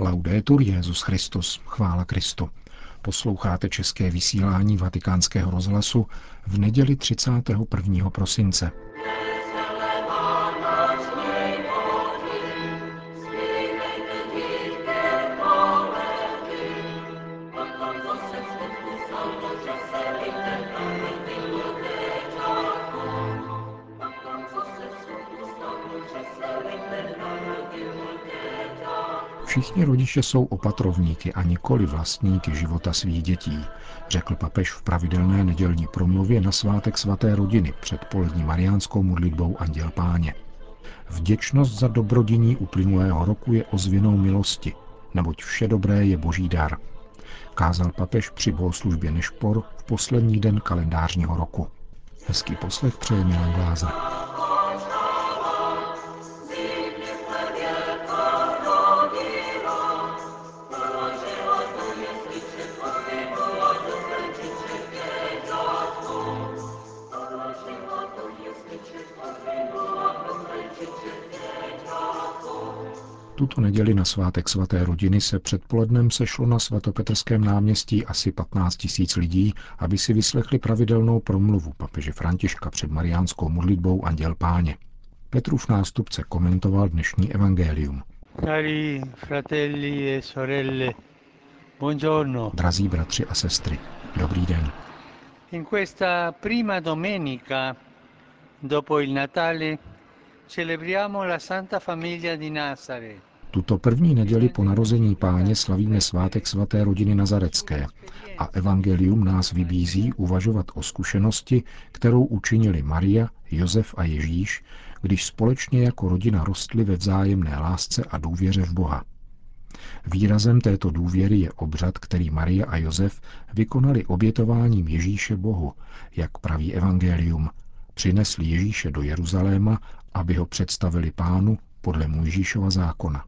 Laudetur Jezus Christus, chvála Kristu. Posloucháte české vysílání Vatikánského rozhlasu v neděli 31. prosince. Všichni rodiče jsou opatrovníky a nikoli vlastníky života svých dětí, řekl papež v pravidelné nedělní promluvě na svátek svaté rodiny před polední mariánskou modlitbou Anděl Páně. Vděčnost za dobrodiní uplynulého roku je ozvěnou milosti, neboť vše dobré je boží dar. Kázal papež při bohoslužbě Nešpor v poslední den kalendářního roku. Hezký poslech přeje Milan Glázer. Tuto neděli na svátek svaté rodiny se předpolednem sešlo na svatopetrském náměstí asi 15 tisíc lidí, aby si vyslechli pravidelnou promluvu papeže Františka před mariánskou modlitbou Anděl Páně. Petrův nástupce komentoval dnešní evangelium. Cari fratelli e sorelle, buongiorno. Drazí bratři a sestry, dobrý den. In questa prima domenica dopo il Natale celebriamo la Santa Famiglia di Nazareth. Tuto první neděli po narození páně slavíme svátek svaté rodiny Nazarecké a evangelium nás vybízí uvažovat o zkušenosti, kterou učinili Maria, Josef a Ježíš, když společně jako rodina rostli ve vzájemné lásce a důvěře v Boha. Výrazem této důvěry je obřad, který Maria a Josef vykonali obětováním Ježíše Bohu, jak praví evangelium. Přinesli Ježíše do Jeruzaléma, aby ho představili pánu podle Mojžíšova zákona.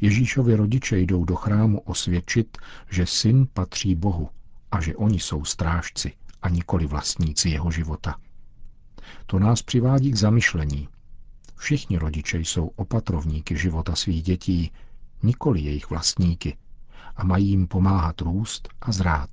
Ježíšovi rodiče jdou do chrámu osvědčit, že syn patří Bohu a že oni jsou strážci a nikoli vlastníci jeho života. To nás přivádí k zamyšlení. Všichni rodiče jsou opatrovníky života svých dětí, nikoli jejich vlastníky, a mají jim pomáhat růst a zrát.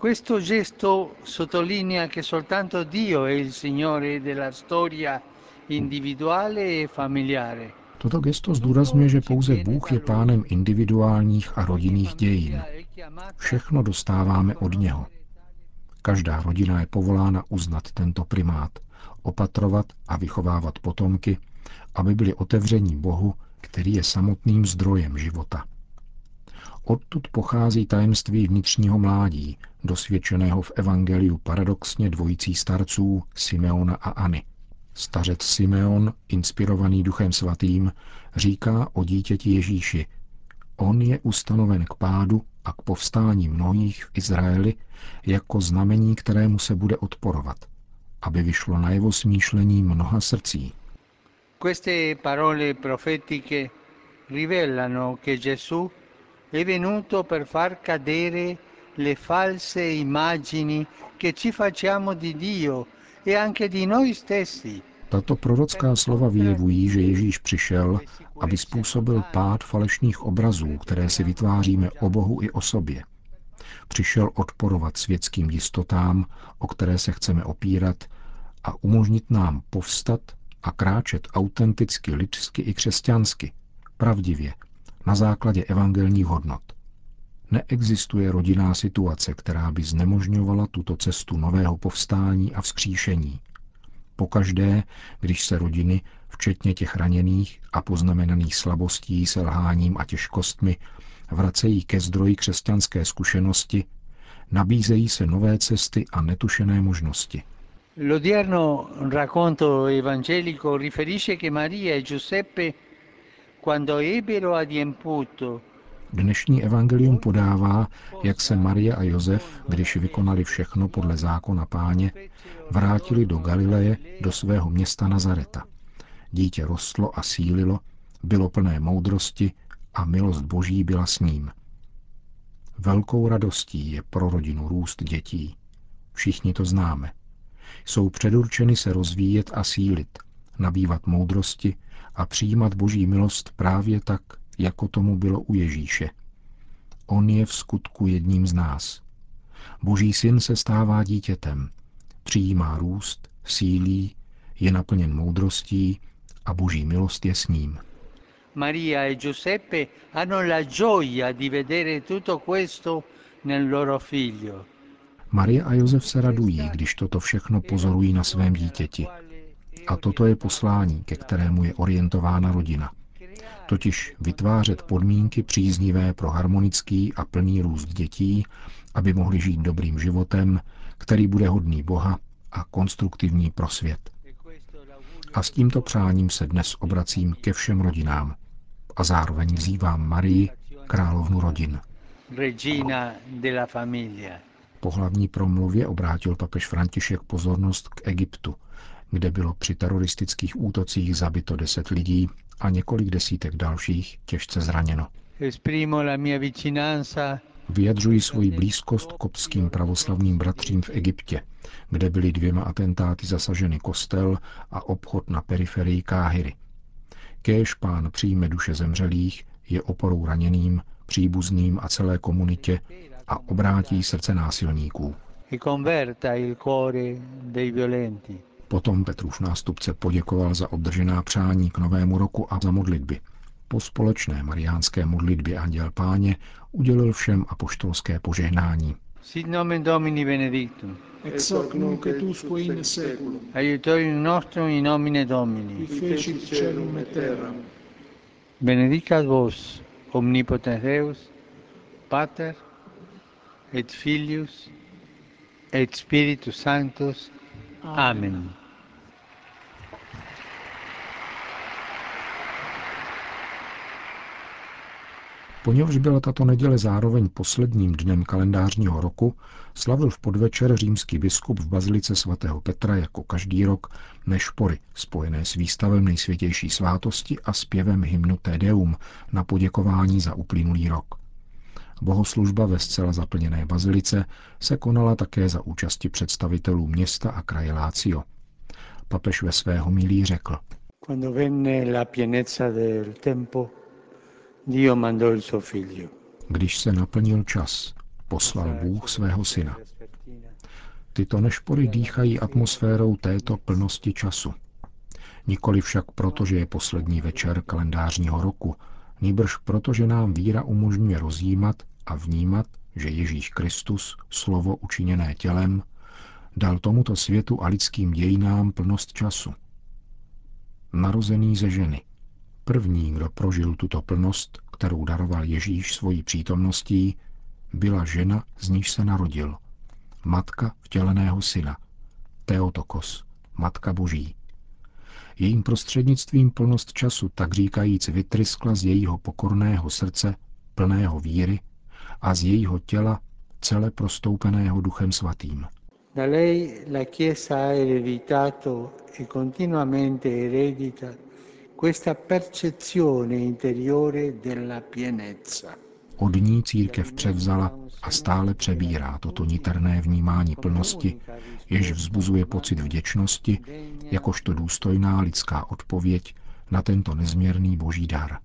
Questo gesto sottolinea che soltanto Dio è il Signore della storia individuale e familiare. Toto gesto zdůrazňuje, že pouze Bůh je pánem individuálních a rodinných dějin. Všechno dostáváme od něho. Každá rodina je povolána uznat tento primát, opatrovat a vychovávat potomky, aby byli otevření Bohu, který je samotným zdrojem života. Odtud pochází tajemství vnitřního mládí, dosvědčeného v evangeliu paradoxně dvojicí starců Simeona aAny. Stařec Simeon, inspirovaný Duchem Svatým, říká o dítěti Ježíši. On je ustanoven k pádu a k povstání mnohých v Izraeli jako znamení, kterému se bude odporovat, aby vyšlo na jeho smýšlení mnoha srdcí. Queste parole profetiche rivelano che Gesù è venuto per far cadere le false immagini che ci facciamo di Dio Tato prorocká slova vyjevují, že Ježíš přišel, aby způsobil pád falešných obrazů, které si vytváříme o Bohu i o sobě. Přišel odporovat světským jistotám, o které se chceme opírat, a umožnit nám povstat a kráčet autenticky, lidsky i křesťansky, pravdivě, na základě evangelních hodnot. Neexistuje rodinná situace, která by znemožňovala tuto cestu nového povstání a vzkříšení. Pokaždé, když se rodiny, včetně těch raněných a poznamenaných slabostí, selháním a těžkostmi, vracejí ke zdroji křesťanské zkušenosti, nabízejí se nové cesty a netušené možnosti. L'odierno racconto evangelico riferisce che Maria e Giuseppe, quando ebbero ademputo Dnešní evangelium podává, jak se Maria a Josef, když vykonali všechno podle zákona páně, vrátili do Galileje, do svého města Nazareta. Dítě rostlo a sílilo, bylo plné moudrosti a milost Boží byla s ním. Velkou radostí je pro rodinu růst dětí. Všichni to známe. Jsou předurčeny se rozvíjet a sílit, nabývat moudrosti a přijímat Boží milost právě tak, jako tomu bylo u Ježíše. On je v skutku jedním z nás. Boží syn se stává dítětem, přijímá růst, sílí, je naplněn moudrostí a boží milost je s ním. Maria e Giuseppe hanno la gioia di vedere tutto questo nel loro figlio. Maria a Josef se radují, když toto všechno pozorují na svém dítěti. A toto je poslání, ke kterému je orientována rodina. Totiž vytvářet podmínky příznivé pro harmonický a plný růst dětí, aby mohli žít dobrým životem, který bude hodný Boha a konstruktivní pro svět. A s tímto přáním se dnes obracím ke všem rodinám a zároveň vzývám Marii, královnu rodin. Regina della famiglia. Po hlavní promluvě obrátil papež František pozornost k Egyptu, kde bylo při teroristických útocích zabito deset lidí a několik desítek dalších těžce zraněno. Vyjadřuji svoji blízkost kopským pravoslavným bratřím v Egyptě, kde byly dvěma atentáty zasaženy kostel a obchod na periferii Káhyry. Kéž pán přijme duše zemřelých, je oporou raněným, příbuzným a celé komunitě a obrátí srdce násilníků. e converta il cuore dei violenti. Potom Petrův nástupce poděkoval za obdržená přání k novému roku a za modlitby. Po společné mariánské modlitbě Anděl Páně udělil všem apoštolské požehnání. Sit nomen Domini benedictum. ex hoc nunc et usque in seculum, Aiutorium nostrum in nomine Domini. qui fecit celum et terram, Benedicat vos, omnipotens Deus, Pater, et Filius, et Spiritus Sanctus. Amen. Poněvadž byla tato neděle zároveň posledním dnem kalendářního roku, slavil v podvečer římský biskup v bazilice svatého Petra jako každý rok nešpory spojené s výstavem nejsvětější svátosti a zpěvem hymnu Te Deum na poděkování za uplynulý rok. Bohoslužba ve zcela zaplněné bazilice se konala také za účasti představitelů města a kraje Lácio. Papež ve své homilí řekl, Quando venne la pienezza del tempo, Dio mandò il suo figlio. když se naplnil čas, poslal Bůh svého syna. Tyto nešpory dýchají atmosférou této plnosti času. Nikoli však proto, že je poslední večer kalendářního roku, nýbrž proto, že nám víra umožňuje rozjímat a vnímat, že Ježíš Kristus, slovo učiněné tělem, dal tomuto světu a lidským dějinám plnost času. Narozený ze ženy, první, kdo prožil tuto plnost, kterou daroval Ježíš svojí přítomností, byla žena, z níž se narodil, matka vtěleného syna, Theotokos, matka boží. Jejím prostřednictvím plnost času tak říkajíc vytryskla z jejího pokorného srdce, plného víry, a z jejího těla celé prostoupeného duchem svatým. Da lei la Chiesa ha ereditato e continuamente eredita questa percezione interiore della pienezza. Od ní církev převzala a stále přebírá toto niterné vnímání plnosti, jež vzbuzuje pocit vděčnosti, jakožto důstojná lidská odpověď na tento nezměrný boží dar.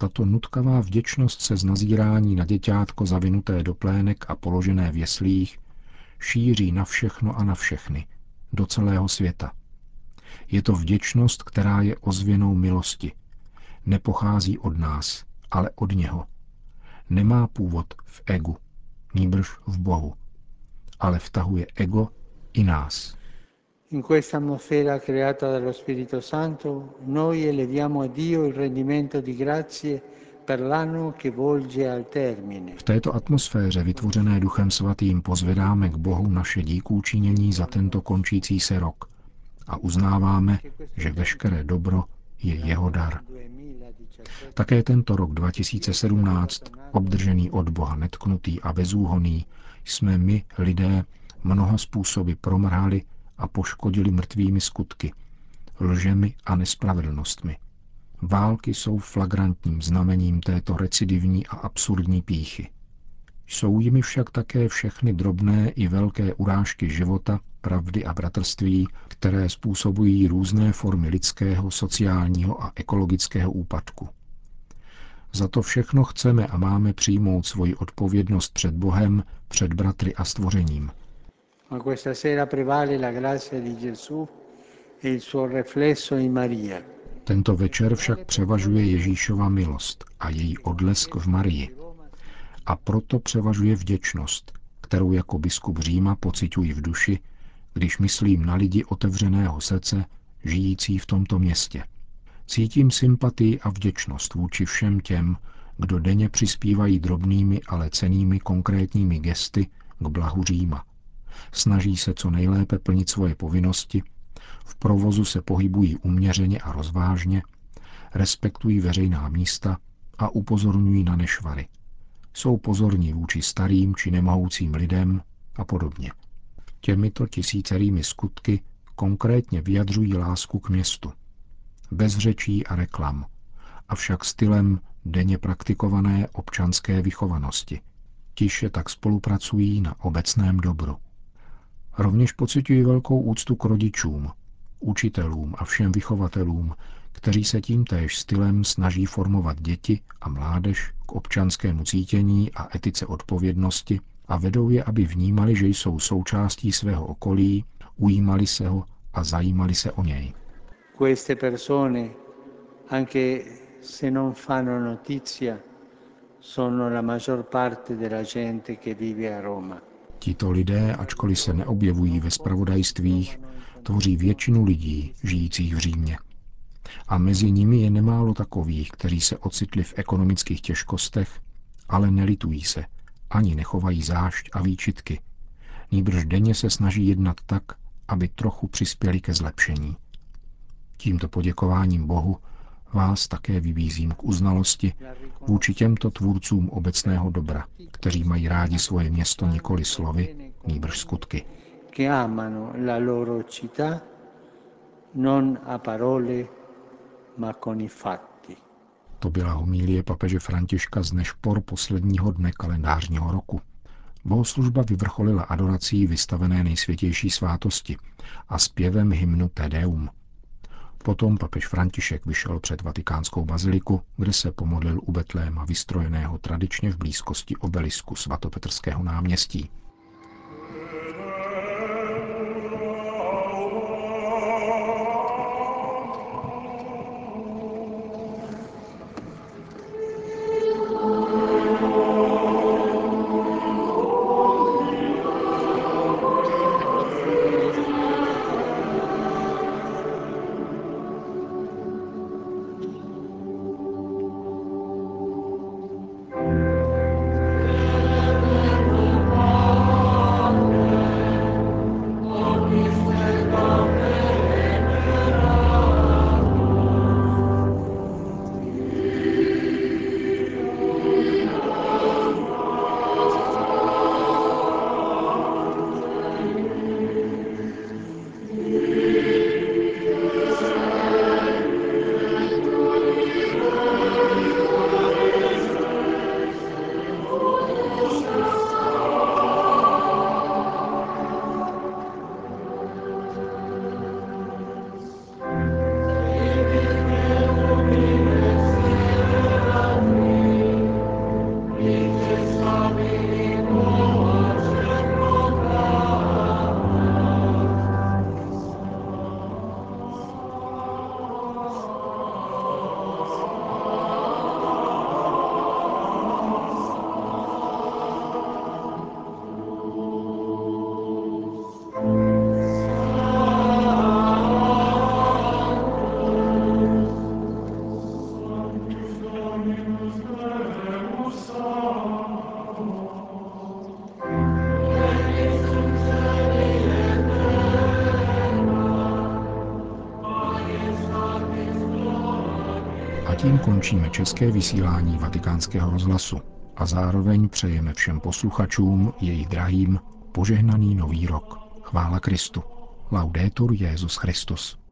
Tato nutkavá vděčnost se z nazírání na děťátko zavinuté do plének a položené v jeslích šíří na všechno a na všechny, do celého světa. Je to vděčnost, která je ozvěnou milosti. Nepochází od nás, ale od něho. Nemá původ v egu, nýbrž v Bohu, ale vtahuje ego i nás. In questa atmosfera creata dallo Spirito Santo, noi eleviamo a Dio il rendimento di grazie per l'anno che volge al termine. V této atmosféře vytvořené Duchem Svatým pozvedáme k Bohu naše díkůčinění za tento končící se rok a uznáváme, že veškeré dobro je jeho dar. Také tento rok 2017, obdržený od Boha netknutý a bezúhoný, jsme my, lidé, mnoha způsoby promrhali a poškodili mrtvými skutky, lžemi a nespravedlnostmi. Války jsou flagrantním znamením této recidivní a absurdní píchy. Jsou jimi však také všechny drobné i velké urážky života, pravdy a bratrství, které způsobují různé formy lidského, sociálního a ekologického úpadku. Za to všechno chceme a máme přijmout svoji odpovědnost před Bohem, před bratry a stvořením. Ma questa sera prevale la grazia di Gesù e il suo in Maria. Tento večer však převažuje Ježíšova milost a její odlesk v Marii. A proto převažuje vděčnost, kterou jako biskup Říma pociťuji v duši, když myslím na lidi otevřeného srdce, žijící v tomto městě. Cítím sympatii a vděčnost vůči všem těm, kdo denně přispívají drobnými, ale cenými konkrétními gesty k blahu Říma. Snaží se co nejlépe plnit svoje povinnosti, v provozu se pohybují uměřeně a rozvážně, respektují veřejná místa a upozorňují na nešvary. Jsou pozorní vůči starým či nemohoucím lidem a podobně. Těmito tisícerými skutky konkrétně vyjadřují lásku k městu. Bez řečí a reklam, avšak stylem denně praktikované občanské vychovanosti. Tiše tak spolupracují na obecném dobru. Rovněž pocitují velkou úctu k rodičům, učitelům a všem vychovatelům, kteří se tím též stylem snaží formovat děti a mládež k občanskému cítění a etice odpovědnosti a vedou je, aby vnímali, že jsou součástí svého okolí, ujímali se ho a zajímali se o něj. Queste persone, anche se non fanno notizia, sono la maggior parte della gente che vive a Roma. Tito lidé, ačkoliv se neobjevují ve spravodajstvích, tvoří většinu lidí žijících v Římě. A mezi nimi je nemálo takových, kteří se ocitli v ekonomických těžkostech, ale nelitují se, ani nechovají zášť a výčitky. Nýbrž denně se snaží jednat tak, aby trochu přispěli ke zlepšení. Tímto poděkováním Bohu vás také vybízím k uznalosti vůči těmto tvůrcům obecného dobra, kteří mají rádi svoje město nikoli slovy, nýbrž skutky. To byla homílie papeže Františka z nešpor posledního dne kalendářního roku. Bohoslužba vyvrcholila adorací vystavené nejsvětější svátosti a zpěvem hymnu Tedeum. Potom papež František vyšel před vatikánskou baziliku, kde se pomodlil u Betléma vystrojeného tradičně v blízkosti obelisku svatopetrského náměstí. Tím končíme české vysílání vatikánského rozhlasu a zároveň přejeme všem posluchačům, jejich drahým, požehnaný nový rok. Chvála Kristu. Laudetur Jezus Christus.